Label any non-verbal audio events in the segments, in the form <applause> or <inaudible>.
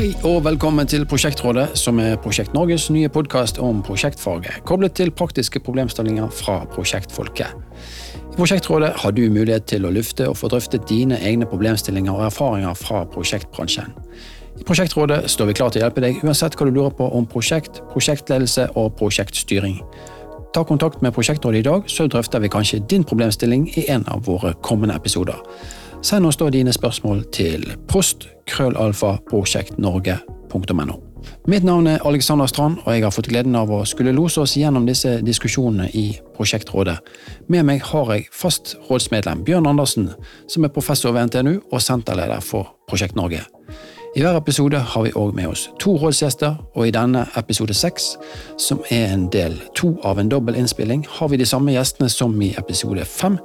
Hei og velkommen til Prosjektrådet, som er Prosjekt Norges nye podkast om prosjektfaget, koblet til praktiske problemstillinger fra prosjektfolket. I Prosjektrådet har du mulighet til å lufte og få drøftet dine egne problemstillinger og erfaringer fra prosjektbransjen. I Prosjektrådet står vi klar til å hjelpe deg uansett hva du lurer på om prosjekt, prosjektledelse og prosjektstyring. Ta kontakt med Prosjektrådet i dag, så drøfter vi kanskje din problemstilling i en av våre kommende episoder. Send oss da dine spørsmål til post krøllalfa prosjektnorge.no. Mitt navn er Alexander Strand, og jeg har fått gleden av å skulle lose oss gjennom disse diskusjonene i Prosjektrådet. Med meg har jeg fast rådsmedlem Bjørn Andersen, som er professor ved NTNU og senterleder for Prosjekt Norge. I hver episode har vi òg med oss to rådsgjester, og i denne episode seks, som er en del to av en dobbel innspilling, har vi de samme gjestene som i episode fem,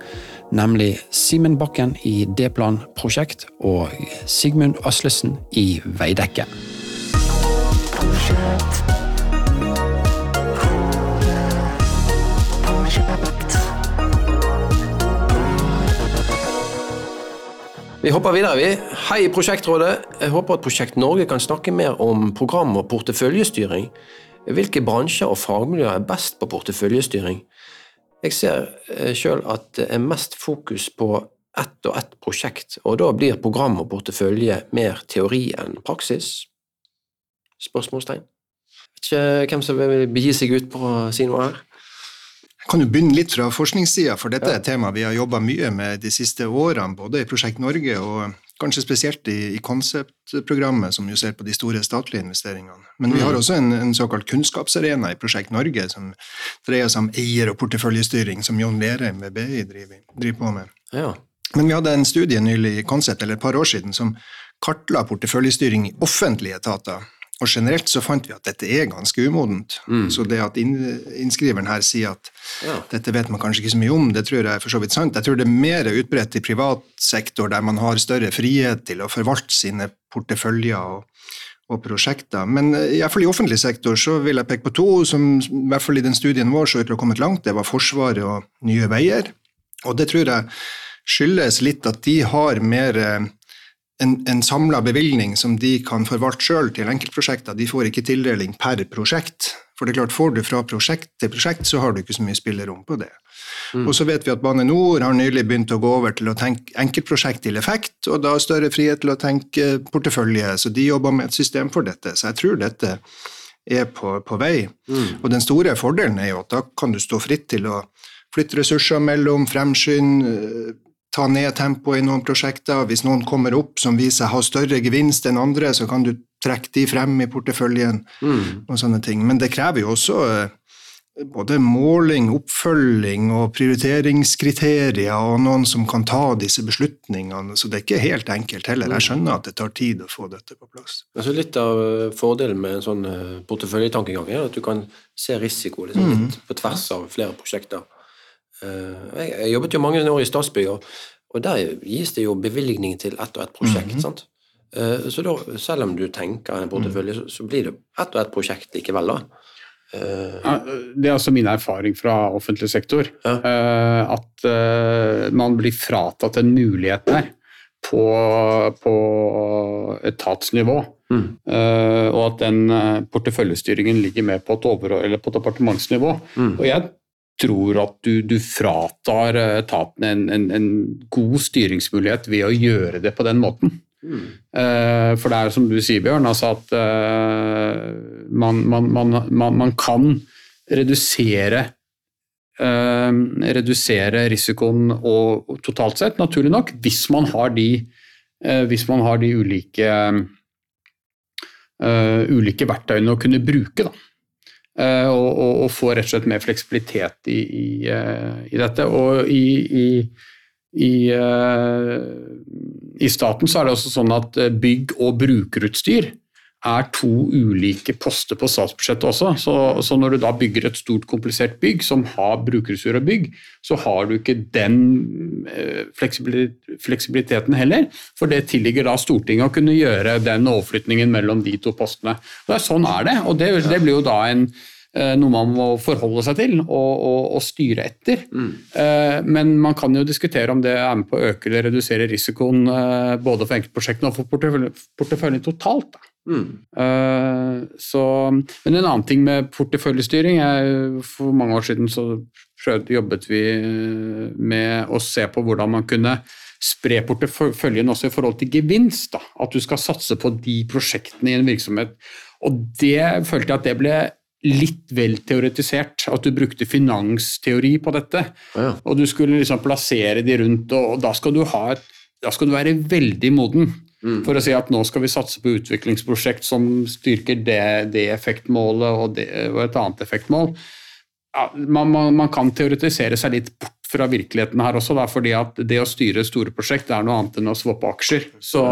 nemlig Simen Bakken i D-Plan prosjekt og Sigmund Aslesen i Veidekke. Vi hopper videre, vi. Hei, Prosjektrådet. Jeg håper at Prosjekt Norge kan snakke mer om program- og porteføljestyring. Hvilke bransjer og fagmiljøer er best på porteføljestyring? Jeg ser sjøl at det er mest fokus på ett og ett prosjekt, og da blir program og portefølje mer teori enn praksis? Spørsmålstegn. Vet ikke hvem som vil begi seg ut på å si noe her. Kan jo begynne litt fra forskningssida, for dette er et tema vi har jobba mye med de siste årene, både i Prosjekt Norge og kanskje spesielt i, i konseptprogrammet, som jo ser på de store statlige investeringene. Men vi har også en, en såkalt kunnskapsarena i Prosjekt Norge, som dreier seg om eier- og porteføljestyring, som Jon Lerheim ved BI driver, driver på med. Ja. Men vi hadde en studie nylig i Konsept, eller et par år siden, som kartla porteføljestyring i offentlige etater. Og generelt så fant vi at dette er ganske umodent. Mm. Så det at innskriveren her sier at Ja. dette vet man kanskje ikke så mye om, det tror jeg er for så vidt sant. Jeg tror det er mer utbredt i privat sektor, der man har større frihet til å forvalte sine porteføljer og, og prosjekter. Men eh, i hvert fall i offentlig sektor så vil jeg peke på to som i hvert fall i den studien vår så ut til å ha kommet langt. Det var Forsvaret og Nye Veier. Og det tror jeg skyldes litt at de har mer en, en samla bevilgning som de kan forvalte sjøl til enkeltprosjekter. De får ikke tildeling per prosjekt. For det er klart, får du fra prosjekt til prosjekt, så har du ikke så mye spillerom på det. Og så vet vi at Bane Nor har nylig begynt å gå over til å tenke enkeltprosjekt til effekt, og da større frihet til å tenke portefølje, så de jobber med et system for dette. Så jeg tror dette er på, på vei. Og den store fordelen er jo at da kan du stå fritt til å flytte ressurser mellom, fremskynde, ta ned tempoet i noen prosjekter. Hvis noen kommer opp som viser seg ha større gevinst enn andre, så kan du trekke de frem i porteføljen Mm. og sånne ting. Men det krever jo også eh, både måling, oppfølging og prioriteringskriterier, og noen som kan ta disse beslutningene. Så det er ikke helt enkelt heller. Jeg skjønner at det tar tid å få dette på plass. Altså litt av eh, fordelen med en sånn eh, porteføljetankegang er at du kan se risiko liksom, Mm. litt på tvers av flere prosjekter. Eh, Jeg, jeg jobbet jo mange år i Statsbygg, og, og der gis det jo bevilgning til ett og ett prosjekt. Mhm. sant? Eh, Så da, selv om du tenker en portefølje, så, så blir det ett og ett prosjekt likevel, da. Eh, Ja, Det er også min erfaring fra offentlig sektor. Ja. At man blir fratatt en mulighet der på, på etatsnivå. Mm. Og at den porteføljestyringen ligger med på, et over, eller på departementsnivå. Mm. Og jeg tror at du, du fratar eh, etaten en, en, en god styringsmulighet ved å gjøre det på den måten. Mm. Eh, For det er som du sier, Bjørn, altså at eh, man, man, man, man, man kan redusere redusere risikoen og, totalt sett, naturlig nok, hvis man har de, hvis man har de ulike, uh, ulike verktøyene å kunne bruke. Da. Eh, og, og, og få rett og slett mer fleksibilitet i, i, eh, i dette. Og i, eh, I staten så er det også sånn at bygg og brukerutstyr er to ulike poster på statsbudsjettet også. Så, så når du da bygger et stort, komplisert bygg som har brukerutstyr og bygg, så har du ikke den eh, fleksibiliteten heller. For det tilligger da Stortinget å kunne gjøre den overflytningen mellom de to postene. Er sånn er det, og det, det blir jo da en eh, noe man må forholde seg til og, og, og styre etter. Eh, Men man kan jo diskutere om det er med på å øke eller redusere risikoen både for enkeltprosjektene og for porteføljen, porteføljen totalt. Da. Mm. Uh, så, men en annen ting med porteføljestyring er, For mange år siden så prøvde, jobbet vi med å se på hvordan man kunne spre porteføljen også i forhold til gevinst. Da. At du skal satse på de prosjektene i en virksomhet. Og det følte jeg at det ble litt vel teoretisert. At du brukte finansteori på dette. Ja. Og du skulle liksom plassere de rundt, og, da skal du, et, da skal du være veldig moden. Mm. For å si at nå skal vi satse på utviklingsprosjekt som styrker det, det effektmålet og, det, og, et annet effektmål. Ja, man, man, man, kan teoretisere seg litt bort fra virkeligheten her også, da, fordi at det å styre store prosjekt er noe annet enn å swappe aksjer. Så,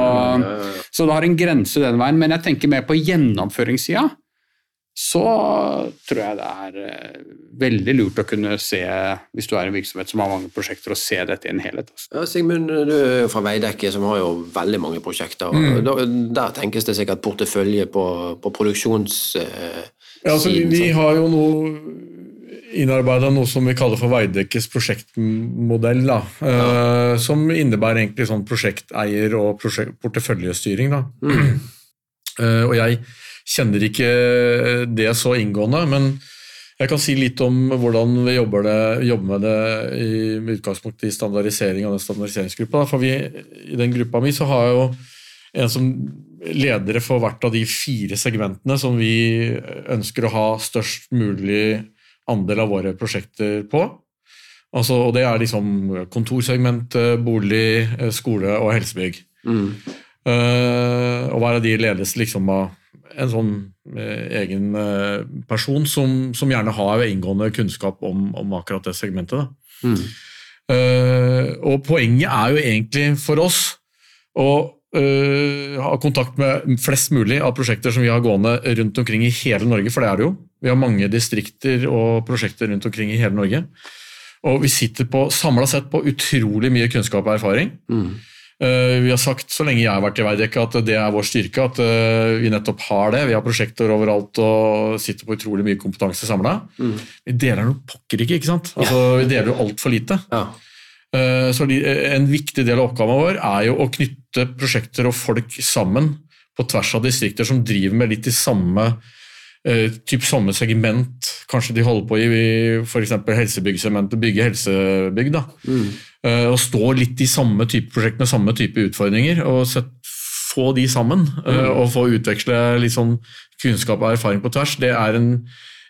så det har en grense den veien. Men jeg tenker mer på gjennomføringssida så tror jeg det er eh, veldig lurt å kunne se, hvis du er en virksomhet som har mange prosjekter, å se dette i en helhet. Altså. Ja, Sigmund, du er jo fra Veidekke, som har jo veldig mange prosjekter. Mm. Der, der, tenkes det sikkert portefølje på, på produksjonssiden. ja, altså, vi, vi, har jo noe innarbeida noe som vi kaller for Veidekkes prosjektmodell. Da, ja. uh, som innebærer egentlig sånn prosjekteier- og prosjekt, porteføljestyring. Da. Mm. Uh, og jeg kjenner ikke det så inngående, men jeg kan si litt om hvordan vi jobber, det, jobber med det i, med utgangspunkt i standardisering av den standardiseringsgruppa. For vi, I den gruppa mi så har jeg jo en som ledere for hvert av de fire segmentene som vi ønsker å ha størst mulig andel av våre prosjekter på. Altså, og det er liksom kontorsegment, bolig, skole og helsebygg. Mm. Uh, og hver av de ledes liksom av en sånn eh, egen eh, person som, som, gjerne har inngående kunnskap om, om akkurat det segmentet. Mm. Uh, og poenget er jo egentlig for oss å ha kontakt med flest mulig av prosjekter som vi har gående rundt omkring i hele Norge, for det er det jo. Vi har mange distrikter og prosjekter rundt omkring i hele Norge. Og vi sitter på, samla sett på utrolig mye kunnskap og erfaring. Mm. Eh, vi har sagt så lenge jeg har vært i Veidekke at det er vår styrke, at eh, vi nettopp har det. Vi har prosjekter overalt og sitter på utrolig mye kompetanse samla. Mm. Vi deler noe pokker ikke, ikke sant? Altså, vi deler jo altfor lite. Ja. Eh, så En viktig del av oppgaven vår er jo å knytte prosjekter og folk sammen på tvers av distrikter som driver med litt de samme typ samme segment. Kanskje de holder på i f.eks. helsebyggsegmentet, bygge helsebygg. da. Mm. Eh, og stå litt i samme type prosjekt med samme type utfordringer. og sett, få de sammen eh, mm. og få utveksle litt sånn kunnskap og erfaring på tvers, det er en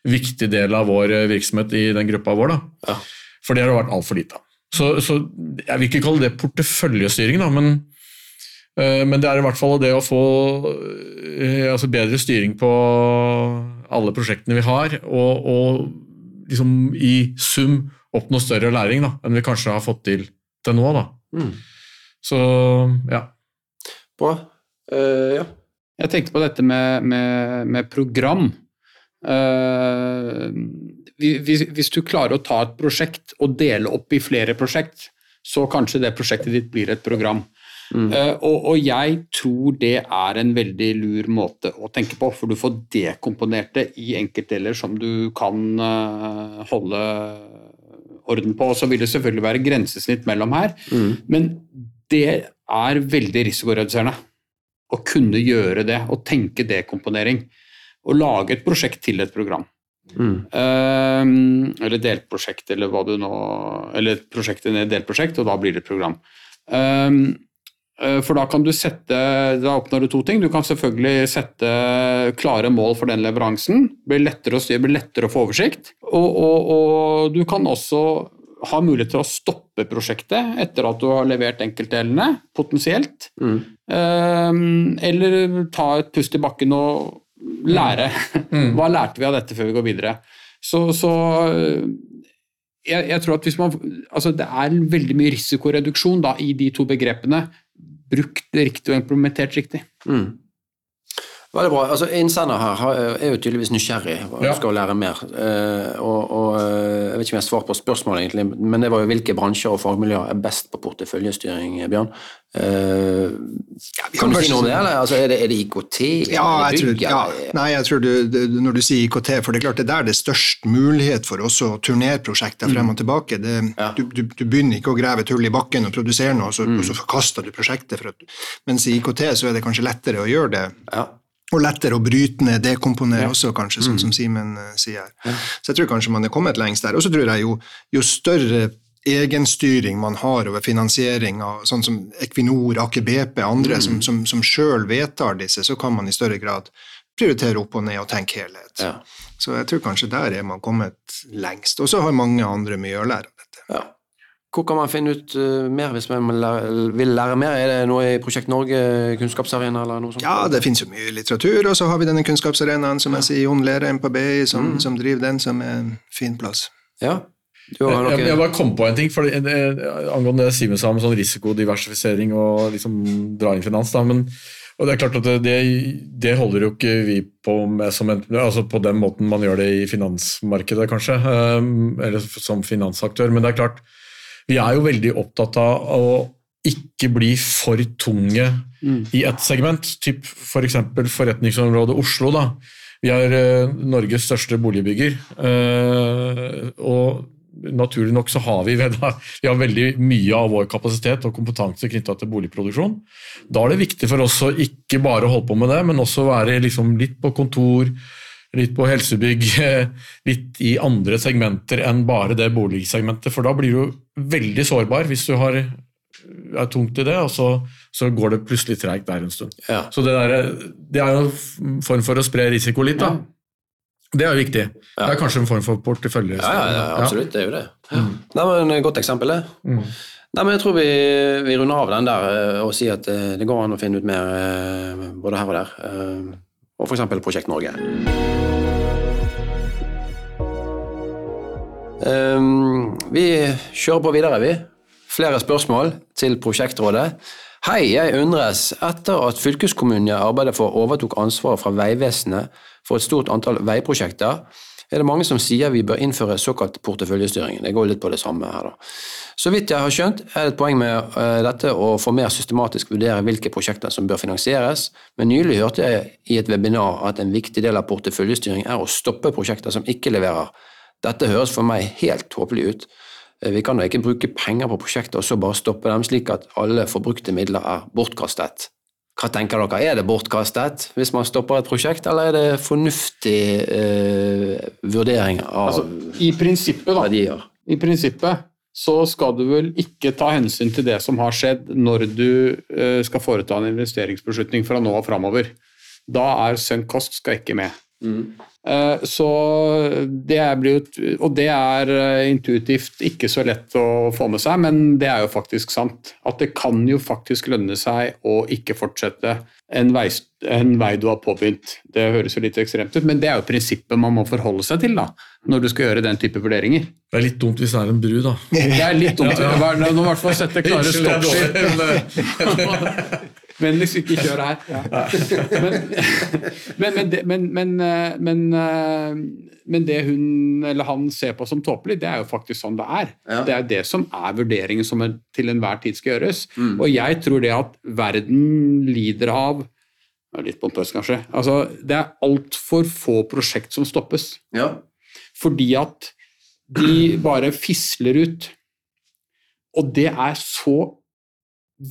viktig del av vår eh, virksomhet i den gruppa vår. Ja. For det har vært altfor lite av. Så, så, Jeg vil ikke kalle det porteføljestyring, da, men, men, det er i hvert fall det å få altså bedre styring på alle prosjektene vi har, og, og liksom i sum oppnå større læring da, enn vi kanskje har fått til til nå. Da. Mm. Så ja. Bra. Uh, ja. Jeg tenkte på dette med, med, med program. Uh, hvis, hvis, du klarer å ta et prosjekt og dele opp i flere prosjekt, så kanskje det prosjektet ditt blir et program. Mm. Uh, og, og, jeg tror det er en veldig lur måte å tenke på, for du får dekomponert det i enkeltdeler som du kan uh, holde orden på. Og så vil det selvfølgelig være grensesnitt mellom her, mm. men det er veldig risikoreduserende å kunne gjøre det og tenke dekomponering. Og lage et prosjekt til et program. Mm. Um, eller delprosjekt, eller hva du nå Eller et prosjekt til delprosjekt, og da blir det et program. Um, for da kan du sette Da oppnår du to ting. Du kan selvfølgelig sette klare mål for den leveransen. Det blir lettere å styre, blir lettere å få oversikt. Og, og, og, du kan også ha mulighet til å stoppe prosjektet etter at du har levert enkeltdelene, potensielt. Mm. Um, eller ta et pust i bakken og lære. Mm. <laughs> Hva lærte vi av dette før vi går videre? Så, så jeg, jeg, tror at hvis man Altså, det er veldig mye risikoreduksjon da, i de to begrepene. Brukt riktig og implementert riktig. Mm. Veldig bra. Altså, Innsender her er jo tydeligvis nysgjerrig og ja. skal lære mer. Uh, og, og, eh, Jeg vet ikke om jeg har svar på spørsmålet, egentlig, men det var jo hvilke bransjer og fagmiljøer er best på porteføljestyring, Bjørn? Uh, ja, kan du si noe om det, eller? Altså, er, det, er det IKT? Ja, jeg tror, ja. Nei, jeg tror du, når du sier IKT, for det er klart det er der det er størst mulighet for oss å turnere prosjekter frem og mm. tilbake. Det, ja. du, du, du, begynner ikke å grave et hull i bakken og produsere noe, og så, mm. og så forkaster du prosjektet. At, mens i IKT så er det kanskje lettere å gjøre det. Ja og lettere å bryte ned, dekomponere også, kanskje, sånn som Simen uh, sier. Så jeg tror kanskje man er kommet lengst der. Og så tror jeg jo, jo større egenstyring man har over finansiering av sånn som Equinor, Aker BP, andre mm. som, som, som sjøl vedtar disse, så kan man i større grad prioritere opp og ned og tenke helhet. Ja. Så jeg tror kanskje der er man kommet lengst. Og så har mange andre mye å lære av dette. Ja. Hvor kan man finne ut uh, mer hvis man vil lære mer? Er det noe i Prosjekt Norge, kunnskapsarena eller noe sånt? Ja, det finnes jo mye litteratur, og så har vi denne kunnskapsarenaen som jeg sier, Jon Lere, på som, mm. som, driver den, som er en fin plass. Ja. Jeg, jeg, bare kom på en ting for det, angående det Simen sa om sånn risikodiversifisering og liksom dra inn finans. Da, men, og Det er klart at det, det, holder jo ikke vi på med som en, altså på den måten man gjør det i finansmarkedet, kanskje, um, eller som finansaktør. Men det er klart, vi er jo veldig opptatt av å ikke bli for tunge mm. i ett segment. Typ F.eks. For forretningsområdet Oslo. Da. Vi er uh, Norges største boligbygger. Uh, og naturlig nok så har vi, vi har veldig mye av vår kapasitet og kompetanse knytta til boligproduksjon. Da er det viktig for oss å ikke bare holde på med det, men også være liksom litt på kontor, litt på helsebygg, <laughs> litt i andre segmenter enn bare det boligsegmentet. For da blir du veldig sårbar hvis du har, er tungt i det, og så, så går det plutselig treigt der en stund. Ja. Så det, der, det, er jo en form for å spre risiko litt, da. Det er jo viktig. Ja. Det er kanskje en form for portefølje. Ja, ja, absolutt. Det er jo det. Mm. Nei, men Godt eksempel, det. Mm. Nei, men Jeg tror vi, vi, runder av den der eh, og sier at eh, det går an å finne ut mer eh, både her og der. Og f.eks. Prosjekt Norge. Um, vi kjører på videre, vi. Flere spørsmål til prosjektrådet. Hei, jeg undres. Etter at fylkeskommunen jeg arbeider for overtok ansvaret fra Vegvesenet for et stort antall veiprosjekter, er det mange som sier vi bør innføre såkalt porteføljestyring. Det går litt på det samme her, da. Så vidt jeg har skjønt, er det et poeng med uh, dette å få mer systematisk vurdere hvilke prosjekter som bør finansieres, men nylig hørte jeg i et webinar at en viktig del av porteføljestyring er å stoppe prosjekter som ikke leverer. Dette høres for meg helt tåpelig ut. Eh, vi kan da ikke bruke penger på prosjekter og så bare stoppe dem, slik at alle forbrukte midler er bortkastet. Hva tenker dere, er det bortkastet hvis man stopper et prosjekt, eller er det fornuftig eh, vurdering av altså, i prinsippet, da, verdier? I prinsippet så skal du vel ikke ta hensyn til det som har skjedd når du eh, skal foreta en investeringsbeslutning fra nå og framover. Da er sunk cost skal ikke med. Mm. Eh, så det blir jo Og det er eh, intuitivt ikke så lett å få med seg, men det er jo faktisk sant. At det kan jo faktisk lønne seg å ikke fortsette en vei, en vei du har påbegynt. Det høres jo litt ekstremt ut, men det er jo prinsippet man må forholde seg til da, når du skal gjøre den type vurderinger. Det er litt dumt hvis det er en bru, da. Det er litt dumt. Ja, ja. Nå i hvert fall sette klare stoppskilt. <laughs> Vennligst ikke kjør her. Men, men, men, men, men, det hun eller han ser på som tåpelig, det er jo faktisk sånn det er. Ja. Det er det som er vurderingen som til enhver tid skal gjøres. Mm. Og jeg tror det at verden lider av Litt pompøst, kanskje. Altså, det er altfor få prosjekt som stoppes. Ja. Fordi at de bare fisler ut. Og det er så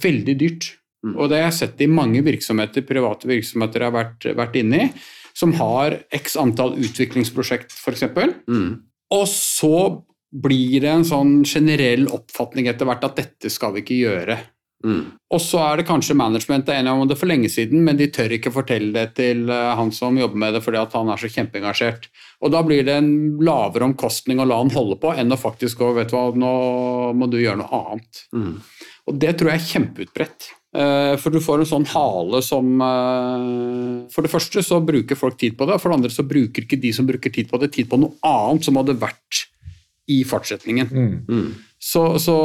veldig dyrt. Mm. Og det har jeg sett i mange virksomheter, private virksomheter jeg har vært, vært inne i, som har x antall utviklingsprosjekt, f.eks. Mm. Og så blir det en sånn generell oppfatning etter hvert at dette skal vi ikke gjøre. Mm. Og så er det kanskje managementet enig om det for lenge siden, men de tør ikke fortelle det til eh, han som jobber med det fordi at han er så kjempeengasjert. Og da blir det en lavere omkostning å la han holde på enn å faktisk gå vet du hva, nå må du gjøre noe annet. Mm. Og det tror jeg er kjempeutbredt. Eh, for du får en sånn hale som eh, For det første så bruker folk tid på det, og for det andre så bruker ikke de som bruker tid på det, tid på noe annet som hadde vært i fartsretningen. Mm. Mm. Så, så,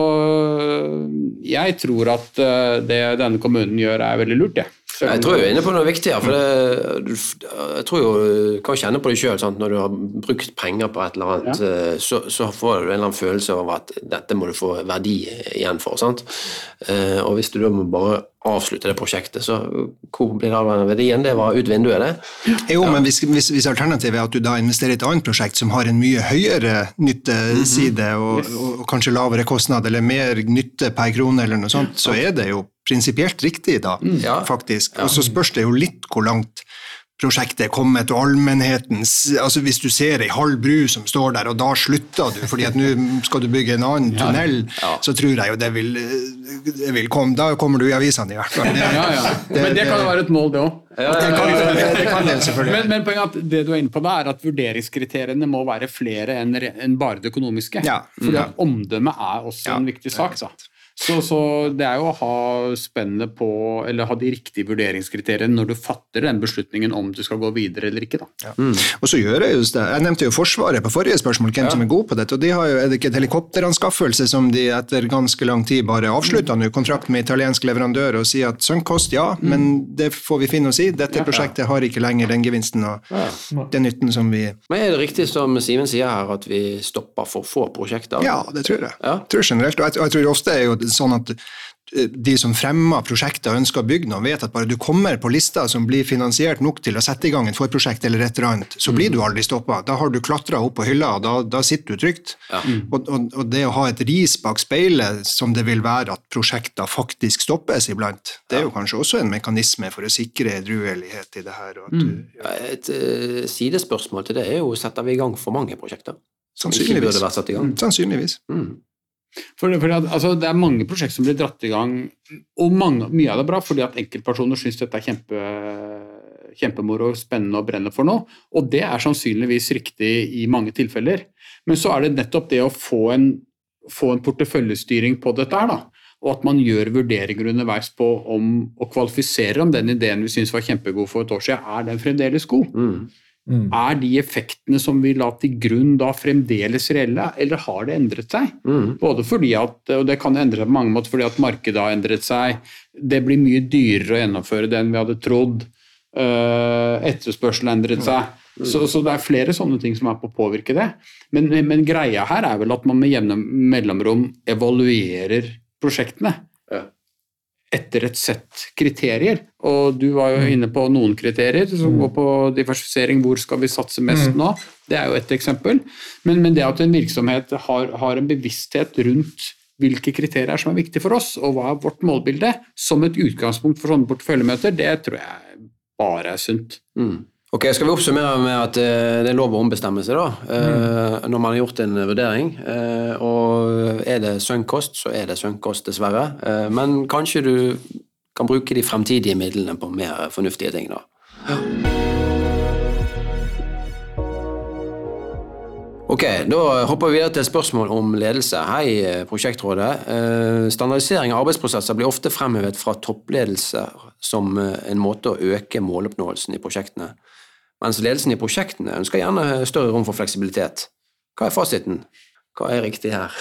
jeg tror at eh, det denne kommunen gjør er veldig lurt, det. Jeg tror du er inne på noe viktig her. for det, Jeg tror jo, du kan kjenne på det sjøl. Når du har brukt penger på et eller annet, ja. Eh, så, så, får du en eller annen følelse av at dette må du få verdi igjen for. sant? Eh, og hvis du da må bare avslutte det prosjektet, så hvor blir det den verdien? Det var ut vinduet, det. Jo, ja. men hvis, hvis, hvis, alternativet er at du da investerer i et annet prosjekt som har en mye høyere nytteside, mm -hmm. og, og, og, kanskje lavere kostnad eller mer nytte per krone, eller noe sånt, så er det jo prinsipielt riktig, da, mm. faktisk. Og så spørs det jo litt hvor langt prosjektet kommet, og allmennhetens altså Hvis du ser ei halv bru som står der, og da slutter du fordi at nå skal du bygge en annen tunnel, ja. så tror jeg jo det vil, det vil komme Da kommer du i avisene, i hvert fall. Det, ja, ja. Det, men det kan jo være et mål, det òg. Det, kan, det, kan selvfølgelig. Men, men poenget at det du er inne på da, er at vurderingskriteriene må være flere enn, bare det økonomiske. Ja. Fordi at omdømme er også en viktig sak. Da. Så, så, det er jo å ha spennet på, eller ha de riktige vurderingskriteriene når du fatter den beslutningen om du skal gå videre eller ikke. Ja. Mm. Og så gjør Jeg jo det. Jeg nevnte jo Forsvaret på forrige spørsmål, hvem ja. som er god på dette. og de har jo, Er det ikke et helikopteranskaffelse som de etter ganske lang tid bare avslutta nå, kontrakt med italiensk leverandør, og sier at sunk cost, ja, mm. men det får vi finne oss i. Dette ja. prosjektet har ikke lenger den gevinsten og den nytten som vi Men Er det riktig som Simen sier her, at vi stopper for få prosjekter? Ja, det tror jeg. Jeg tror generelt, og jeg, og jeg tror ofte er jo sånn at eh, de som fremmer prosjekter og ønsker å bygge noe, vet at bare du kommer på lista som blir finansiert nok til å sette i gang et forprosjekt eller et eller annet, så blir du aldri stoppa. Da har du klatra opp på hylla, og da, da sitter du trygt. Ja. Mm. Og, og, og, det å ha et ris bak speilet, som det vil være at prosjekter faktisk stoppes iblant, det er jo kanskje også en mekanisme for å sikre edruelighet i det her. Mm. Du, ja. Et uh, sidespørsmål til det er jo setter vi i gang for mange prosjekter? Sannsynligvis. Sannsynligvis. Mm. For, for altså, det er mange prosjekter som blir dratt i gang, og mange, mye av det er bra fordi at enkeltpersoner syns dette er kjempe, kjempemoro, spennende og brenner for noe. Og det er sannsynligvis riktig i mange tilfeller. Men så er det nettopp det å få en, få en porteføljestyring på dette her, da. Og at man gjør vurderinger underveis på om, og kvalifiserer om den ideen vi syns var kjempegod for et år siden, er den fremdeles god. Mm. Mm. Er de effektene som vi la til grunn da fremdeles reelle, eller har det endret seg? Mm. Både fordi at, og det kan endre seg på mange måter fordi at markedet har endret seg, det blir mye dyrere å gjennomføre det enn vi hadde trodd, uh, etterspørselen endret seg. Mm. Så, så, det er flere sånne ting som er på å påvirke det. Men, men greia her er vel at man med jevne mellomrom evaluerer prosjektene etter et sett kriterier. Og du var jo mm. inne på noen kriterier som mm. går på diversifisering. Hvor skal vi satse mest mm. nå? Det er jo ett eksempel. Men, men, det at en virksomhet har, har, en bevissthet rundt hvilke kriterier som er viktige for oss, og hva er vårt målbilde, som et utgangspunkt for sånne porteføljemøter, det tror jeg bare er sunt. Mm. Ok, Skal vi oppsummere med at eh, det er lov å ombestemme seg, da, mm. når man har gjort en vurdering? Eh, og er det sønnkost, så er det sønnkost dessverre. Men kanskje du kan bruke de fremtidige midlene på mer fornuftige ting, da. Ja. Ok, Da hopper vi videre til spørsmål om ledelse. Hei, prosjektrådet. Standardisering av arbeidsprosesser blir ofte fremhevet fra toppledelse som en måte å øke måloppnåelsen i prosjektene mens ledelsen i prosjektene ønsker gjerne større rom for fleksibilitet. Hva er fasiten? Hva er riktig her?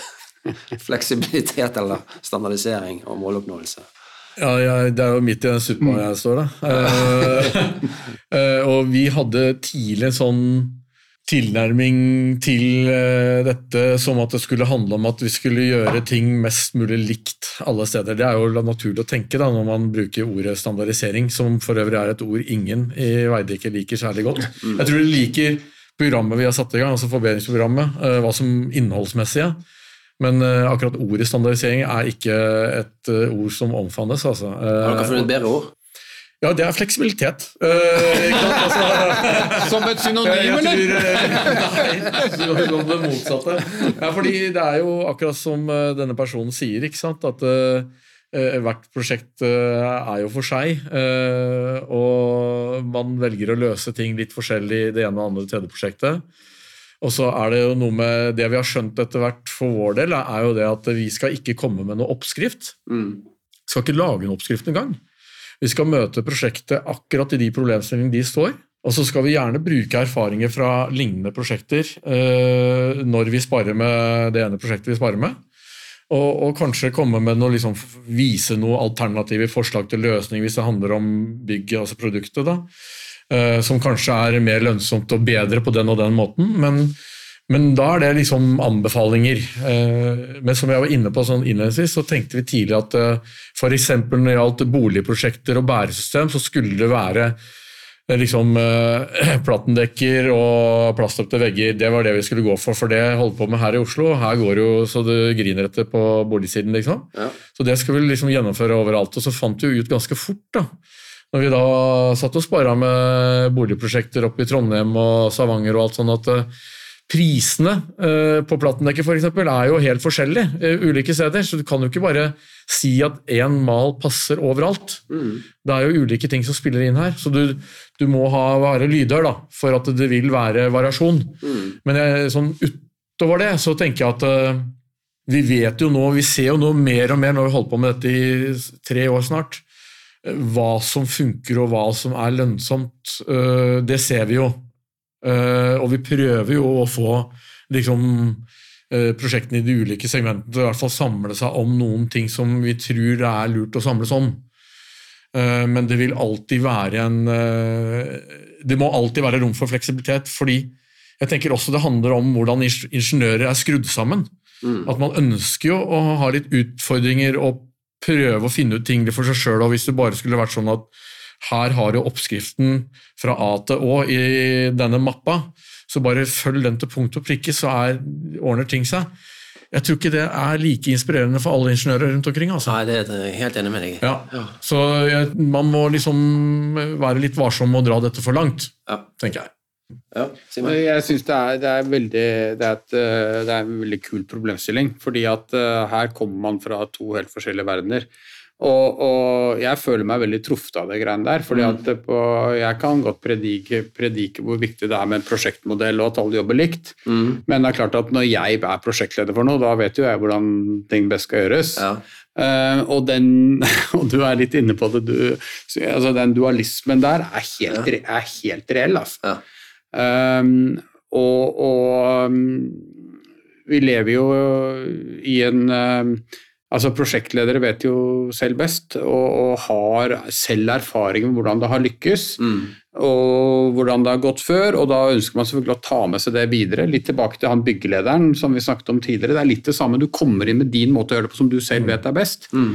<laughs> Fleksibilitet eller standardisering og måloppnåelse? Ja, jeg, Det er jo midt i den suppa jeg står, da. Uh, uh, <laughs> og vi hadde tidlig sånn tilnærming til uh, dette som at det skulle handle om at vi skulle gjøre ting mest mulig likt alle steder. Det er jo naturlig å tenke da, når man bruker ordet standardisering, som for øvrig er et ord ingen i Veidekke liker særlig godt. Jeg tror de liker programmet vi har satt i gang, altså forbedringsprogrammet, uh, hva som innholdsmessig er. Men uh, akkurat ordet standardisering er ikke et ord som omfavnes. Altså. Har dere funnet et bedre ord? Ja, det er fleksibilitet. Uh, altså, <laughs> Som et synonym, eller? Nei, det motsatte. Ja, fordi det er jo akkurat som eh, denne personen sier, ikke sant? at uh, hvert prosjekt uh, er jo for seg. og man velger å løse ting litt forskjellig i det ene og andre tredje prosjektet. Og så er det jo noe med det vi har skjønt etter hvert for vår del, er jo det at vi skal ikke komme med noe oppskrift. Mm. Skal ikke lage en oppskrift engang. Vi skal møte prosjektet akkurat i de problemstillingene de står. Og så skal vi gjerne bruke erfaringer fra lignende prosjekter eh, når vi sparer med det ene prosjektet vi sparer med. Og, og kanskje komme med noe, liksom, vise noen alternative forslag til løsning hvis det handler om bygget, altså produktet. da, eh, Som kanskje er mer lønnsomt og bedre på den og den måten. men men da er det liksom anbefalinger. Eh, men som jeg var inne på sånn innledningsvis, så tenkte vi tidlig at eh, f.eks. når det gjaldt boligprosjekter og bæresystem, så skulle det være eh, liksom <clears throat> plattendekker og plastøpte vegger. Det var det vi skulle gå for, for det holdt på med her i Oslo. Her går det jo så det griner etter på boligsiden, liksom. Ja. Så det skulle vi liksom gjennomføre overalt. Og så fant vi ut ganske fort da, når vi da satt og spara med boligprosjekter oppe i Trondheim og Stavanger og alt sånn, at prisene eh, på Plattendekket f.eks. er jo helt forskjellige eh, ulike steder. Så du kan jo ikke bare si at én mal passer overalt. Mm. Det er jo ulike ting som spiller inn her, så du, du må ha, være lydhør da, for at det vil være variasjon. Mm. Men jeg, sånn utover det så tenker jeg at eh, vi vet jo nå, vi ser jo nå mer og mer når vi har holdt på med dette i tre år snart, hva som funker og hva som er lønnsomt. Det ser vi jo. Eh, Og vi prøver jo å få liksom, uh, prosjektene i de ulike segmentene til å i hvert fall samle seg om noen ting som vi tror det er lurt å samles om. Uh, Men det vil alltid være en Det må alltid være rom for fleksibilitet, fordi jeg tenker også det handler om hvordan ingeniører er skrudd sammen. Mm. At man ønsker jo å ha litt utfordringer og prøve å finne ut ting for seg sjøl. Hvis det bare skulle vært sånn at her har du oppskriften fra A til Å i denne mappa, så bare følg den til punkt og prikke, så er, ordner ting seg. Jeg tror ikke det er like inspirerende for alle ingeniører rundt omkring. altså. Nei, det er jeg helt enig med deg. Ja. Så jeg, man må liksom være litt varsom med å dra dette for langt, Ja. tenker jeg. Ja, Simen? Jeg syns det, er- det, er det, er et, eh, det er en veldig kul problemstilling, fordi at eh, her kommer man fra to helt forskjellige verdener. Og, og jeg føler meg veldig truffet av det greiene der. fordi at på, Jeg kan godt predike, predike hvor viktig det er med en prosjektmodell og at alle jobber likt, Mm. men det er klart at når jeg er prosjektleder for noe, da vet jo jeg hvordan ting best skal gjøres. Ja. Uh, og, den, <laughs> og du er litt inne på det, du, altså den dualismen der er helt, ja. er helt reell. Altså. Ja. Um, og og um, vi lever jo i en um, Altså Prosjektledere vet jo selv best, og, og har selv erfaring med hvordan det har lykkes, Mm. og hvordan det har gått før. og Da ønsker man selvfølgelig å ta med seg det videre. Litt tilbake til han byggelederen som vi snakket om tidligere. Det er litt det samme. Du kommer inn med din måte å gjøre det på som du selv vet er best. Mm.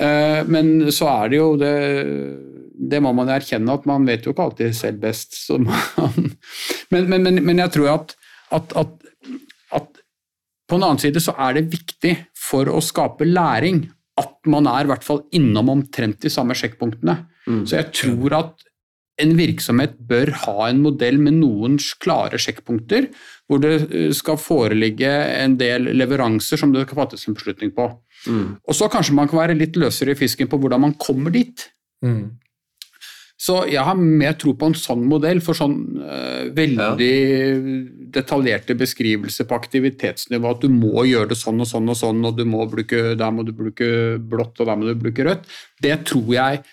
Eh, Men så er det jo det Det må man erkjenne, at man vet jo ikke alltid selv best. Så man, <laughs> men, men, men, men jeg tror at, at, at på den annen side så er det viktig for å skape læring at man er i hvert fall innom omtrent de samme sjekkpunktene. Mm. Så jeg tror at en virksomhet bør ha en modell med noen klare sjekkpunkter, hvor det eh, skal foreligge en del leveranser som det skal fattes en beslutning på. Mm. Og så kanskje man kan være litt løsere i fisken på hvordan man kommer dit. Mm. Så jeg har mer tro på en sånn modell, for sånn uh, veldig detaljerte beskrivelser på aktivitetsnivå, at du må gjøre det sånn og sånn og sånn, og du må bruke, der må du bruke blått, og der må du bruke rødt, det tror jeg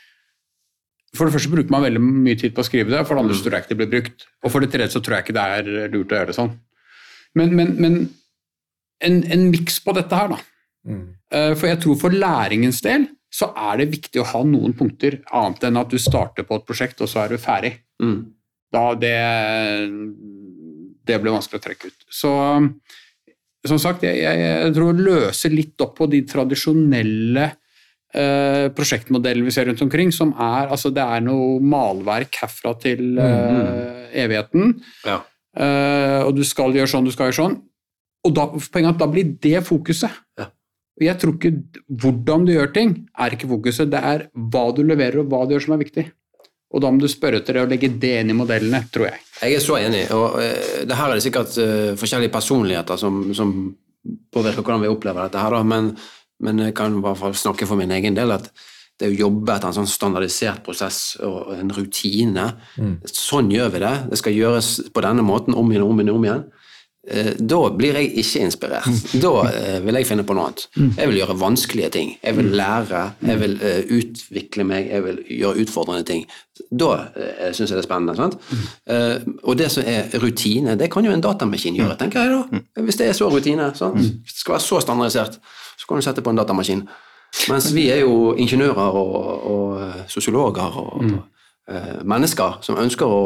For det første bruker man veldig mye tid på å skrive det, for det andre så tror jeg ikke det blir brukt. Og for det tredje så tror jeg ikke det er lurt å gjøre det sånn. Men, men, men en, en miks på dette her, da. Mm. Uh, For jeg tror for læringens del så er det viktig å ha noen punkter annet enn at du starter på et prosjekt, og så er du ferdig. Mm. Da det, det blir vanskelig å trekke ut. Så som sagt, jeg, jeg, tror å løse litt opp på de tradisjonelle eh, prosjektmodellene vi ser rundt omkring, som er altså det er noe malverk herfra til eh, evigheten. Ja. Eh, og du skal gjøre sånn, du skal gjøre sånn. Og da, poenget er at da blir det fokuset. Ja. Og Jeg tror ikke hvordan du gjør ting, er ikke fokuset. Det er hva du leverer og hva du gjør som er viktig. Og da må du spørre etter det og legge det inn i modellene, tror jeg. Jeg er så enig. og eh, det Her er det sikkert eh, forskjellige personligheter som, som påvirker hvordan vi opplever dette. her, da, men, men jeg kan i hvert fall snakke for min egen del at det å jobbe etter en sånn standardisert prosess og en rutine Sånn gjør vi det. Det skal gjøres på denne måten om igjen og om igjen. om igjen. Eh, Da blir jeg ikke inspirert. Da eh, vil jeg finne på noe annet. Jeg vil gjøre vanskelige ting. Jeg vil lære, jeg vil eh, utvikle meg, jeg vil gjøre utfordrende ting. Da uh, syns jeg det er spennende. sant? Og det som er rutine, det kan jo en datamaskin gjøre, tenker jeg da. Hvis det er så rutine, sant? Det skal være så standardisert, så kan du sette på en datamaskin. Mens vi er jo ingeniører og, og sosiologer og eh, mennesker som ønsker å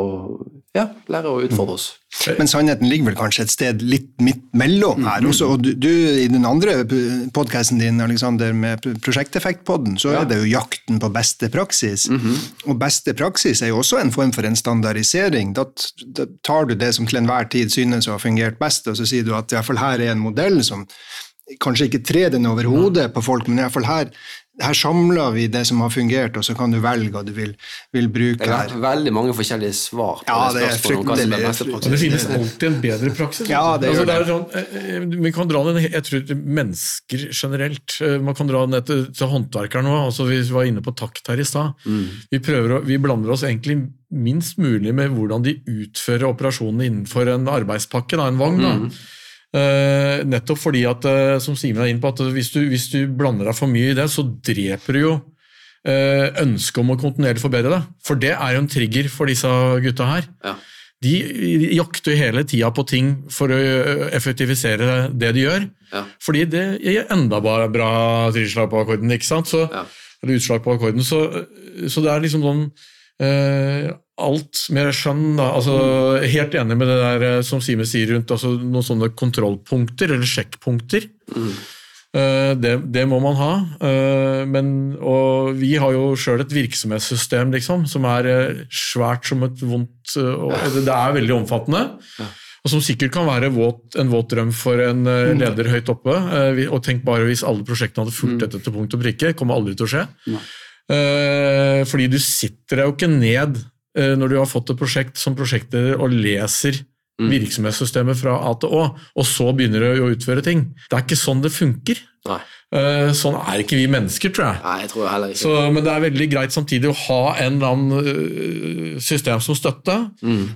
ja, lære å utfordre oss. Men sannheten ligger vel kanskje et sted litt midt mellom her. Også, og du, du, I den andre podkasten din Alexander, med Prosjekteffektpodden, så er det jo jakten på beste praksis. Og beste praksis er jo også en form for en standardisering. Da, da tar du det som til enhver tid synes å ha fungert best, og så sier du at i hvert fall her er en modell som kanskje ikke trer den over hodet på folk, men i hvert fall her her samler vi det som har fungert, og så kan du velge hva du vil, vil bruke Det er veldig mange forskjellige svar på Ja, det det er spørsmålet er fryktelig- Og det finnes alltid en bedre praksis. Ja, det altså, gjør er sånn, eh, eh, vi kan dra den, jeg tror mennesker generelt. eh, Man kan dra den til, til håndverkeren òg. Altså, vi var inne på takt her i stad. Mm. Vi, prøver vi blander oss egentlig minst mulig med hvordan de utfører operasjonene innenfor en arbeidspakke, da, en vogn. Da. Mm. Eh, nettopp fordi at, eh, som Simen er inn på, at hvis du, hvis du blander deg for mye i det, så dreper du jo eh, ønsket om å kontinuerlig forbedre deg. For det er jo en trigger for disse gutta her. Ja. De jakter hele tida på ting for å effektivisere det de gjør. Ja. Fordi det gir enda bare bra tilslag på akkorden, ikke sant? Så, Ja. eller utslag på akkorden. Så, så det er liksom sånn Alt mer skjønn, da. Altså, helt enig med det der eh, som Simen sier rundt altså, noen sånne kontrollpunkter, eller sjekkpunkter. Mm. det, det må man ha. eh, men, og vi har jo sjøl et virksomhetssystem liksom, som er eh, svært som et vondt eh, og det, er veldig omfattende. Og som sikkert kan være våt, en våt drøm for en eh, leder høyt oppe. eh, og tenk bare hvis alle prosjektene hadde fulgt dette til punkt og prikke. kommer aldri til å skje. Eh, fordi du sitter deg jo ikke ned eh, når du har fått et prosjekt som prosjektleder og leser virksomhetssystemet fra A til Å, og så begynner du å utføre ting. Det er ikke sånn det funker. Nei. Eh, sånn er ikke vi mennesker, tror jeg. Nei, jeg tror heller ikke Så, men det er veldig greit samtidig å ha en eller annen øh, system som støtte,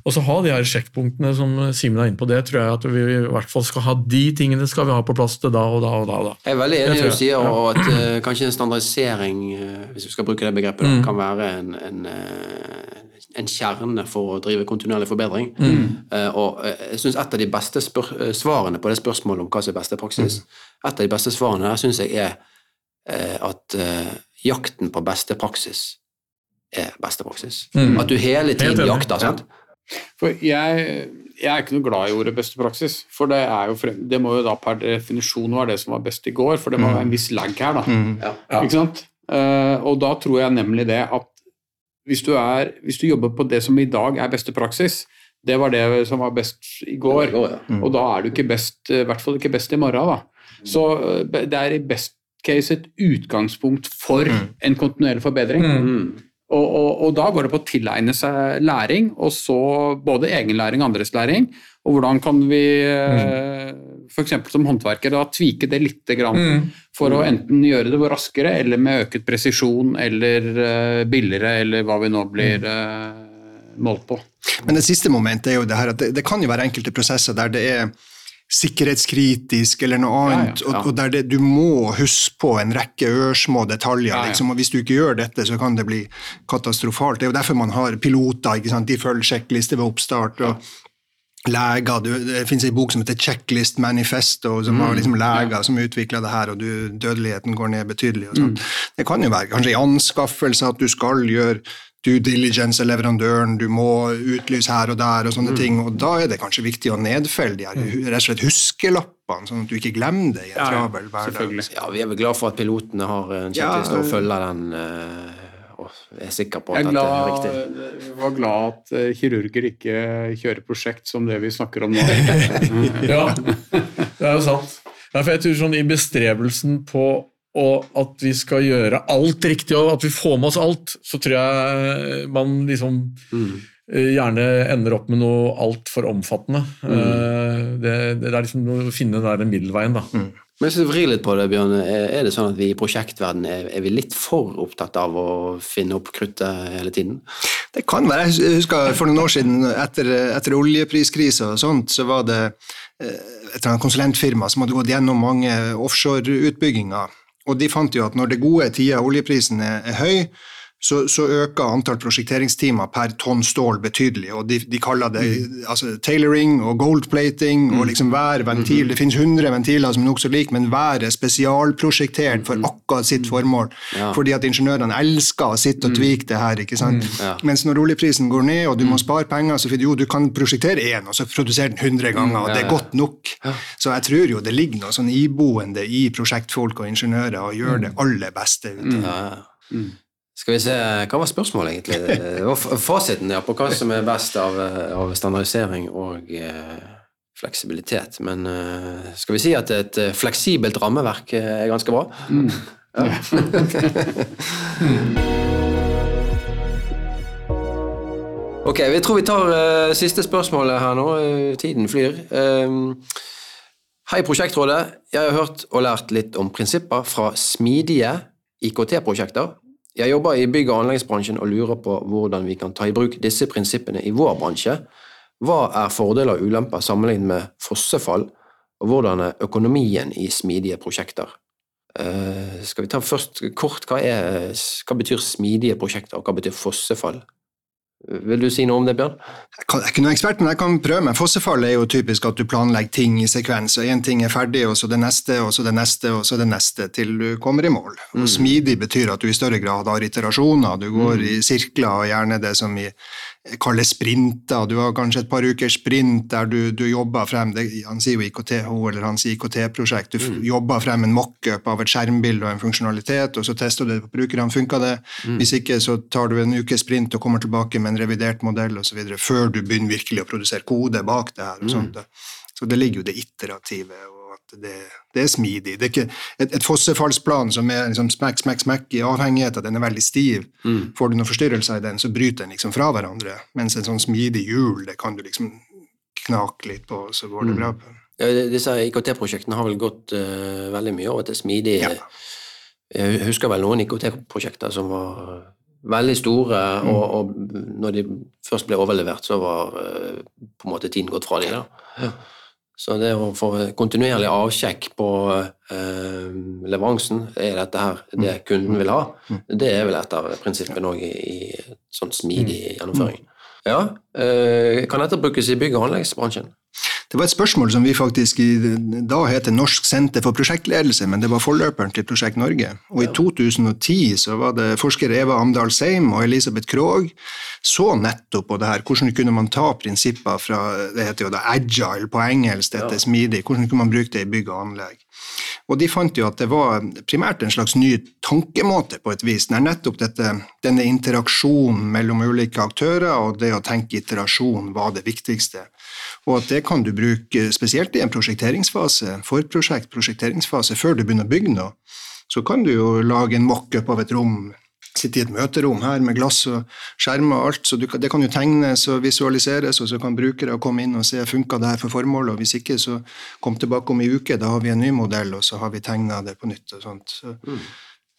og så ha de her sjekkpunktene som Simen er inne på. Det tror jeg at vi i hvert fall skal ha. De tingene skal vi ha på plass til da og da og da. Jeg er veldig enig i Det du sier, og at uh, kanskje en standardisering, eh, hvis vi skal bruke det begrepet, da, kan være en, en, eh, en kjerne for å drive kontinuerlig forbedring. Eh, og eh, jeg synes et av de beste spør eh, svarene på det spørsmålet om hva som er beste praksis, et av de beste svarene her syns jeg er uh, at uh, jakten på beste praksis er beste praksis. At du hele tiden jakter. sant? For jeg, jeg er ikke noe glad i ordet beste praksis, for det, er jo frem, det må jo da per definisjon være det som var best i går, for det må være en viss lag her, da. Ja. Ikke sant? Eh, og da tror jeg nemlig det at hvis du, er, hvis du jobber på det som i dag er beste praksis, det var det som var best i går, I går, ja. og da er du ikke best, i hvert fall ikke best i morgen. da. Så eh, det er i best case et utgangspunkt for en kontinuerlig forbedring. Mm. Og, og, og da går det på å tilegne seg læring, og så både egenlæring og andres læring. Og hvordan kan vi eh, f.eks. som håndverker da tvike det lite grann for å enten gjøre det raskere eller med øket presisjon eller uh, billigere eller hva vi nå blir uh, målt på. Men det siste momentet er jo det her at det, det kan jo være enkelte prosesser der det er sikkerhetskritisk eller noe Ja, ja, annet, ja. Og, og der det, du må huske på en rekke ørsmå detaljer. Ja, ja. Liksom, og Hvis du ikke gjør dette, så kan det bli katastrofalt. Det er jo derfor man har piloter. ikke sant? De følger sjekklister ved oppstart. og leger, du, Det finnes en bok som heter Checklist Manifesto, som Mm, har liksom leger som utvikler det her, og du, dødeligheten går ned betydelig. og. Mm. Det kan jo være kanskje i anskaffelse at du skal gjøre due diligence av leverandøren, du må utlyse her og der, og Mm. sånne ting. og Da er det kanskje viktig å nedfelle de her rett og slett huskelappene, sånn at du ikke glemmer det i en Ja, ja, travel hverdag. Ja, vi er vel glad for at pilotene har en Ja, sjekkliste og følger den eh, og er sikker på at Jeg er dette er riktig. jeg var glad at eh, kirurger ikke kjører prosjekt som det vi snakker om nå. <laughs> Ja, det er jo sant. Ja, for jeg tror sånn I bestrebelsen på at vi skal gjøre alt riktig, og at vi får med oss alt, så tror jeg man liksom mm. gjerne ender opp med noe altfor omfattende. Mm. Det, det er liksom å finne den der middelveien, da. Men hvis vi vrir litt på det, Bjørn, er det sånn at vi i prosjektverden er, er vi litt for opptatt av å finne opp kruttet hele tiden? Det kan være. Jeg husker for noen år siden, etter, etter oljepriskrisa og sånt, så var det eh, et eller annet konsulentfirma som hadde gått gjennom mange offshoreutbygginger. Og de fant jo at når det gode tida oljeprisen er, er høy, så, så øker antall prosjekteringstimer per tonn stål betydelig. og De, de kaller det altså, tailoring og goldplating og liksom hver ventil. Det finnes 100 ventiler som er nokså like, men hver er spesialprosjektert for akkurat sitt formål. Ja. Fordi at ingeniørene elsker å sitte og tvike det her. ikke sant? Ja. Mens når oljeprisen går ned, og du må spare penger, så jo du kan prosjektere én, og så produsere den 100 ganger, og det er godt nok. Så jeg tror jo det ligger noe sånn iboende i prosjektfolk og ingeniører å gjøre det aller beste ut av det. Ja. Skal vi se, Hva var spørsmålet, egentlig? Det var Fasiten ja, på hva som er best av, eh, av standardisering og eh, fleksibilitet. Men eh, skal vi si at et eh, fleksibelt rammeverk eh, er ganske bra? <laughs> ok, vi tror vi tar eh, siste spørsmålet her nå. Uh, tiden flyr. Uh, hei, Prosjektrådet. Jeg har hørt og lært litt om prinsipper fra smidige IKT-prosjekter. Jeg jobber i bygg- og anleggsbransjen og lurer på hvordan vi kan ta i bruk disse prinsippene i vår bransje. Hva er fordeler og ulemper sammenlignet med fossefall, og hvordan er økonomien i smidige prosjekter? Uh, skal vi ta først kort, hva, er, hva betyr smidige prosjekter, og hva betyr fossefall? Vil du si noe om det, Bjørn? Jeg, kan, jeg er ikke noen ekspert, men jeg kan prøve meg. Fossefall er jo typisk at du planlegger ting i sekvens. og Én ting er ferdig, og så det neste, og så det neste, og så det neste, til du kommer i mål. Mm. Og Smidig betyr at du i større grad har iterasjoner. Du går mm. i sirkler, og gjerne det som i kalles sprinter. Du har kanskje et par ukers sprint der du, du jobber frem det, Han sier jo IKTH, eller hans IKT-prosjekt. Du mm. jobber frem en mockup av et skjermbilde og en funksjonalitet, og så tester du det på brukerne. Funker det? Mm. Hvis ikke, så tar du en ukes sprint og kommer tilbake med en revidert modell osv. før du begynner virkelig å produsere kode bak det her. og mm. sånt. Så det ligger jo det iterative. og det, det, er smidig. Det er ikke et, et fossefallsplan som er liksom smekk, smekk, smekk i avhengighet av at den er veldig stiv. Mm. Får du noen forstyrrelser i den, så bryter den liksom fra hverandre. Mens en sånn smidig hjul, det kan du liksom knake litt på, så går det mm. bra. på. Ja, disse IKT-prosjektene har vel gått uh, veldig mye over til smidig. Ja. Jeg husker vel noen IKT-prosjekter som var veldig store, mm. og, og, når de først ble overlevert, så var uh, på en måte tiden gått fra dem. Ja. Så det å få kontinuerlig avsjekk på eh, leveransen, er dette her det mm. kunden vil ha? Mm. Det er vel et av prinsippene òg i, i sånn smidig mm. gjennomføring. Ja, eh, Kan dette brukes i bygg- og anleggsbransjen? Det var et spørsmål som vi faktisk i, da heter Norsk senter for prosjektledelse, men det var forløperen til Prosjekt Norge. Og i 2010 så var det forsker Eva Amdal Seim og Elisabeth Krogh så nettopp på det her. Hvordan kunne man ta prinsipper fra det heter jo da agile på engelsk, dette ja. smidig, hvordan kunne man bruke det i bygg og anlegg? Og de fant jo at det var primært en slags ny tankemåte på et vis, når nettopp dette, denne interaksjonen mellom ulike aktører og det å tenke iterasjon var det viktigste. Og at det kan du bruke spesielt i en prosjekteringsfase, forprosjekt, prosjekteringsfase, før du begynner å bygge noe. Så kan du jo lage en mock-up av et rom sitte i et møterom her med glass og skjermer og alt, så kan, det kan jo tegnes og visualiseres, og så kan brukere komme inn og se funka det her for formålet, og hvis ikke, så kom tilbake om ei uke, da har vi en ny modell, og så har vi tegna det på nytt. og sånt. Så, mm.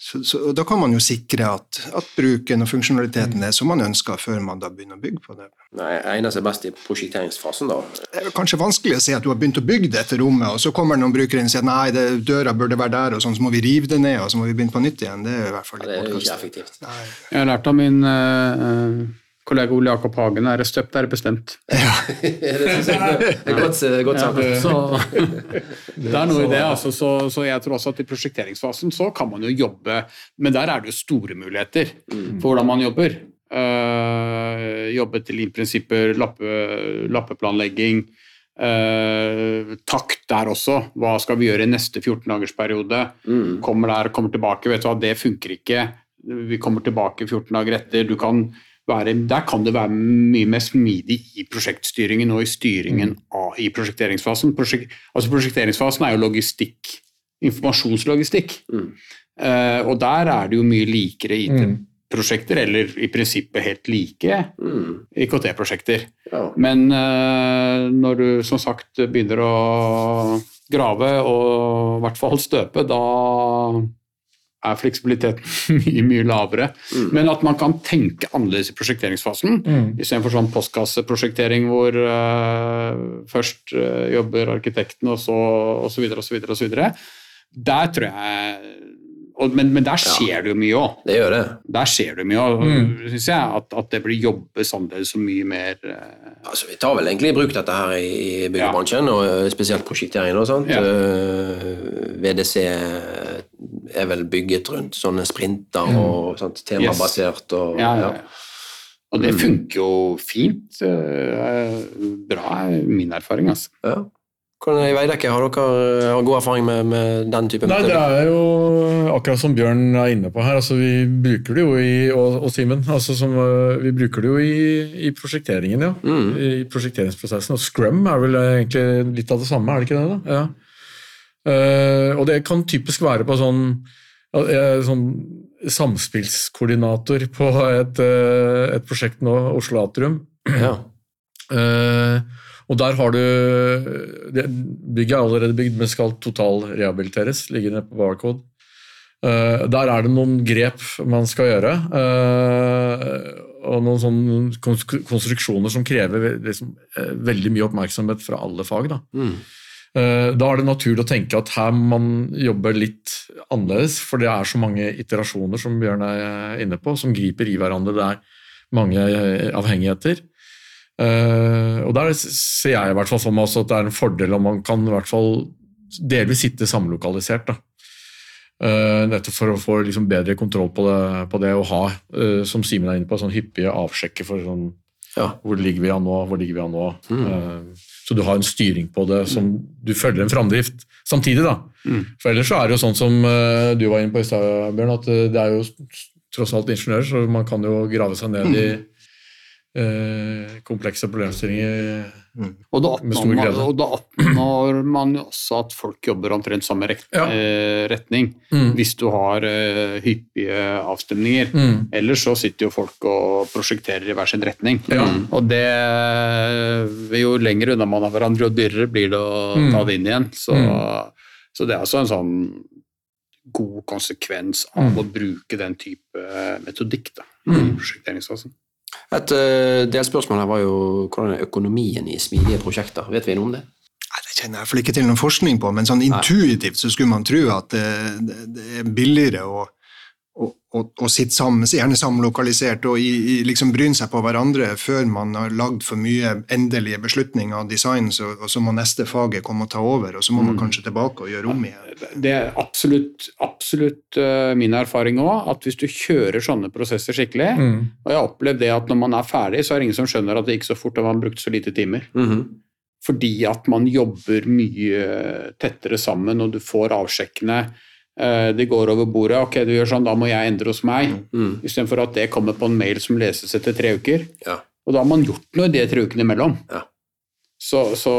Så, så, da kan man jo sikre at, at, bruken og funksjonaliteten er som man ønsker, før man da begynner å bygge på det. Nei, Egner seg best i prosjekteringsfasen, da? Det er kanskje vanskelig å si at du har begynt å bygge dette rommet, og så kommer noen brukere inn og sier nei, det, døra burde være der, og sånn, så må vi rive det ned, og så må vi begynne på nytt igjen. Det er i hvert fall litt ja, Det er ikke effektivt. Nei. Jeg har lært av min uh, kollega Ole Jakob Hagen er støpt, er bestemt. Ja. <laughs> det er godt, godt sagt. Ja, det, <laughs> det, er noe i det. Altså, så, så, jeg tror også at i prosjekteringsfasen så kan man jo jobbe Men der er det jo store muligheter mm. for hvordan man jobber. Uh, jobbe til lean-prinsipper, lappe, lappeplanlegging. Uh, takt der også. Hva skal vi gjøre i neste 14-dagersperiode? Mm. Kommer der, kommer tilbake. Vet du hva, det funker ikke. Vi kommer tilbake 14 dager etter. Du kan være, der kan det være mye mer smidig i prosjektstyringen og i styringen mm. av, i prosjekteringsfasen. Prosjek, altså Prosjekteringsfasen er jo logistikk, informasjonslogistikk. Mm. Uh, og der er det jo mye likere IT-prosjekter, mm. eller i prinsippet helt like mm. IKT-prosjekter. Ja. Men uh, når du som sagt begynner å grave og i hvert fall støpe, da er fleksibiliteten <laughs> mye mye lavere. Mm. Men at man kan tenke annerledes i prosjekteringsfasen, mm. istedenfor sånn postkasseprosjektering hvor uh, først uh, jobber arkitekten, og så osv., osv., osv. Der tror jeg og, men, men, der skjer ja. det jo mye òg. Det gjør det. Der skjer det mye òg, mm. syns jeg. At, at, det blir jobbes annerledes og mye mer uh... altså, Vi tar vel egentlig i bruk dette her i byggebransjen, ja. og spesielt prosjekteringen og sånt. Ja. VDC er vel bygget rundt sånne sprinter mm. og sånt, temabasert. Og, ja, ja, og det mm. funker jo fint. Uh, bra, er min erfaring, altså. Ja. Hvordan i Veidekke, Har dere har god erfaring med, med den type Nei, Det er jo akkurat som Bjørn er inne på her. altså Vi bruker det jo i og, og Simen, altså som, eh, vi bruker det jo i, i prosjekteringen. ja, mm. I prosjekteringsprosessen. Og Scrum er vel egentlig litt av det samme, er det ikke det? da? Ja. Uh, og det kan typisk være på sånn eh, sånn samspillskoordinator på et, eh, et prosjekt nå, Oslo Atrium. Ja. <clears throat> Eh, og der har du det Bygget er allerede bygd, men skal totalrehabiliteres. Ligger nede på Barcode. Eh, der er det noen grep man skal gjøre. eh, og noen sånne konstruksjoner som krever liksom, eh, veldig mye oppmerksomhet fra alle fag. Da. Mm. Eh, Da er det naturlig å tenke at her man jobber litt annerledes, for det er så mange iterasjoner som Bjørn er inne på, som griper i hverandre. Det er mange eh, avhengigheter. Eh, Og der ser jeg i hvert fall for meg at det er en fordel om man kan i hvert fall delvis sitte samlokalisert. da. Eh, Nettopp for å få liksom bedre kontroll på det, på det og ha, eh, som Simen er inne på, sånn hyppige avsjekker for sånn Ja. hvor ligger vi an nå? Hvor ligger vi an nå? Mm. Eh, Så du har en styring på det som du følger en framdrift samtidig. da. Mm. For ellers så er det jo sånn som eh, du var inne på i stad, Bjørn, at eh, det er jo tross alt ingeniører, så man kan jo grave seg ned i komplekse problemstillinger. Og da, oppnår man, og da oppnår man jo også at folk jobber omtrent samme rekt, Ja. eh, retning, Mm. hvis du har eh, hyppige avstemninger. Mm. Ellers så sitter jo folk og prosjekterer i hver sin retning. Ja. Og det Jo lenger unna man er hverandre, jo dyrere blir det å Mm. ta det inn igjen. Så, Mm. så det er altså en sånn god konsekvens av Mm. å bruke den type metodikk da, i Mm. prosjekteringsfasen. Et uh, delspørsmål her var jo hvordan er økonomien i smidige prosjekter. Vet vi noe om det? Nei, Det kjenner jeg i hvert ikke til noen forskning på, men sånn intuitivt så skulle man tro at det, det, det er billigere å, og, å sitte sammen, gjerne samlokalisert, og i, i, liksom bryne seg på hverandre før man har lagd for mye endelige beslutninger og design, så, og så må neste faget komme og ta over, og så må man kanskje tilbake og gjøre om igjen. Det er absolutt, absolutt eh, min erfaring òg, at hvis du kjører sånne prosesser skikkelig Mm. Og jeg har opplevd det at når man er ferdig, så er det ingen som skjønner at det gikk så fort og man brukte så lite timer. Mhm. Fordi at man jobber mye tettere sammen, og du får avsjekkene. Eh, Det går over bordet. Ok, du gjør sånn, da må jeg endre hos meg. Mm. Istedenfor at det kommer på en mail som leses etter tre uker. Ja. Og da har man gjort noe i de tre ukene imellom. Ja. Så, så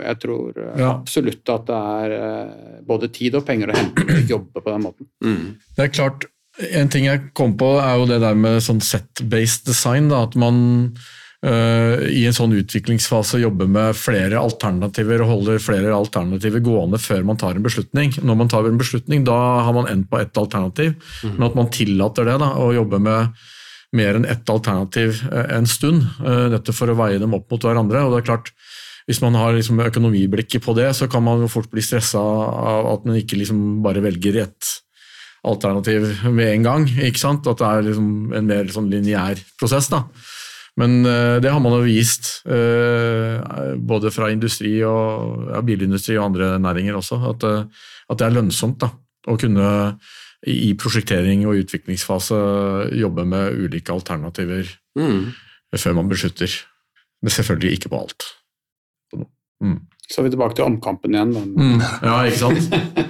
jeg tror eh, Ja. absolutt at det er eh, både tid og penger å hente å jobbe på den måten. Mm. Det er klart, En ting jeg kom på, er jo det der med sånn set-based design. Da, at man i en sånn utviklingsfase jobber med flere alternativer og holder flere alternativer gående før man tar en beslutning. Når man tar en beslutning, da har man endt på ett alternativ. Men at man tillater det, da, å jobbe med mer enn ett alternativ eh, en stund. eh, Dette for å veie dem opp mot hverandre. og det er klart hvis man har liksom økonomiblikket på det, så kan man jo fort bli stressa av at man ikke liksom bare velger ett alternativ med en gang. ikke sant? At det er liksom en mer sånn lineær prosess. da. Men eh, det har man jo vist, eh, både fra industri og ja, bilindustri og andre næringer også, at, eh, at det er lønnsomt da, å kunne i, i prosjektering og utviklingsfase jobbe med ulike alternativer Mm. før man beslutter. Men selvfølgelig ikke på alt. Mm. Så er vi tilbake til omkampen igjen. Men... Mm. Ja, ikke sant? <laughs>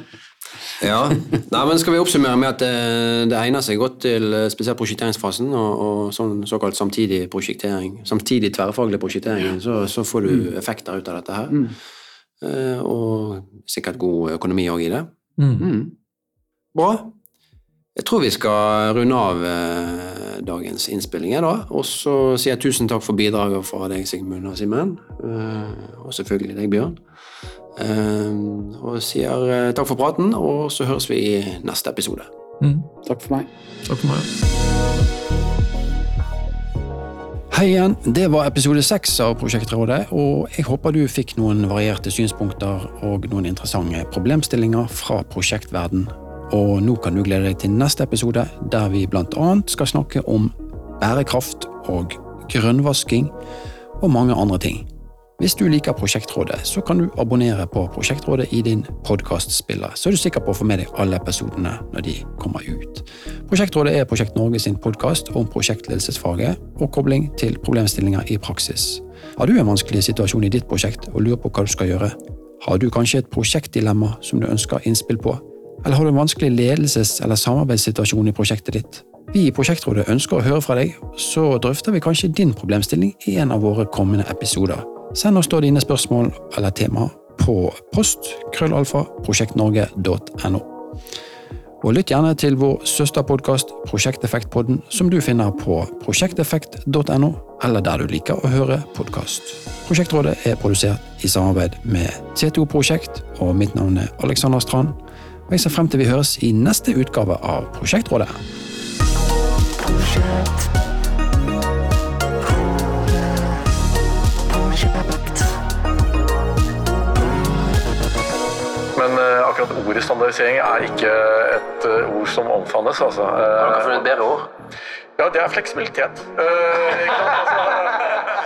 Ja. Nei, men Skal vi oppsummere med at det, det egner seg godt til eh, spesielt prosjekteringsfasen og, og sånn såkalt samtidig prosjektering, samtidig tverrfaglig prosjektering, så, så får du effekter ut av dette her. Mm. Eh, og sikkert god økonomi òg i det. Mm. Mm. Bra. Jeg tror vi skal runde av eh, dagens innspilling, da. Og så sier jeg tusen takk for bidraget fra deg, Sigmund og Simen. Eh, og selvfølgelig deg, Bjørn. Eh, og sier eh, takk for praten, og så høres vi i neste episode. Mm. Takk for meg. Takk for meg. Hei igjen, det var episode seks av Prosjektrådet, og jeg håper du fikk noen varierte synspunkter og noen interessante problemstillinger fra prosjektverden. Og nå kan du glede deg til neste episode, der vi annet skal snakke om bærekraft og grønnvasking og mange andre ting. Hvis du liker Prosjektrådet, så kan du abonnere på Prosjektrådet i din podkastspiller, så er du sikker på å få med deg alle episodene når de kommer ut. Prosjektrådet er Prosjekt Norge sin podkast om prosjektledelsesfaget og kobling til problemstillinger i praksis. Har du en vanskelig situasjon i ditt prosjekt og lurer på hva du skal gjøre? Har du kanskje et prosjektdilemma som du ønsker innspill på? Eller har du en vanskelig ledelses- eller samarbeidssituasjon i prosjektet ditt? Vi i Prosjektrådet ønsker å høre fra deg, så drøfter vi kanskje din problemstilling i en av våre kommende episoder. Send oss da dine spørsmål eller tema på post krøllalfa prosjektnorge.no. Og lytt gjerne til vår søsterpodkast Prosjekteffektpodden, som du finner på prosjekteffekt.no, eller der du liker å høre podkast. Prosjektrådet er produsert i samarbeid med T2 Prosjekt, og mitt navn er Alexander Strand. Og jeg ser frem til vi høres i neste utgave av Prosjektrådet. Men akkurat ordet standardisering er ikke et uh, ord som omfavnes. Altså. Har dere funnet et bedre ord? ja, det er fleksibilitet. Uh, ikke sant? Altså,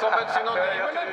Som et synonym.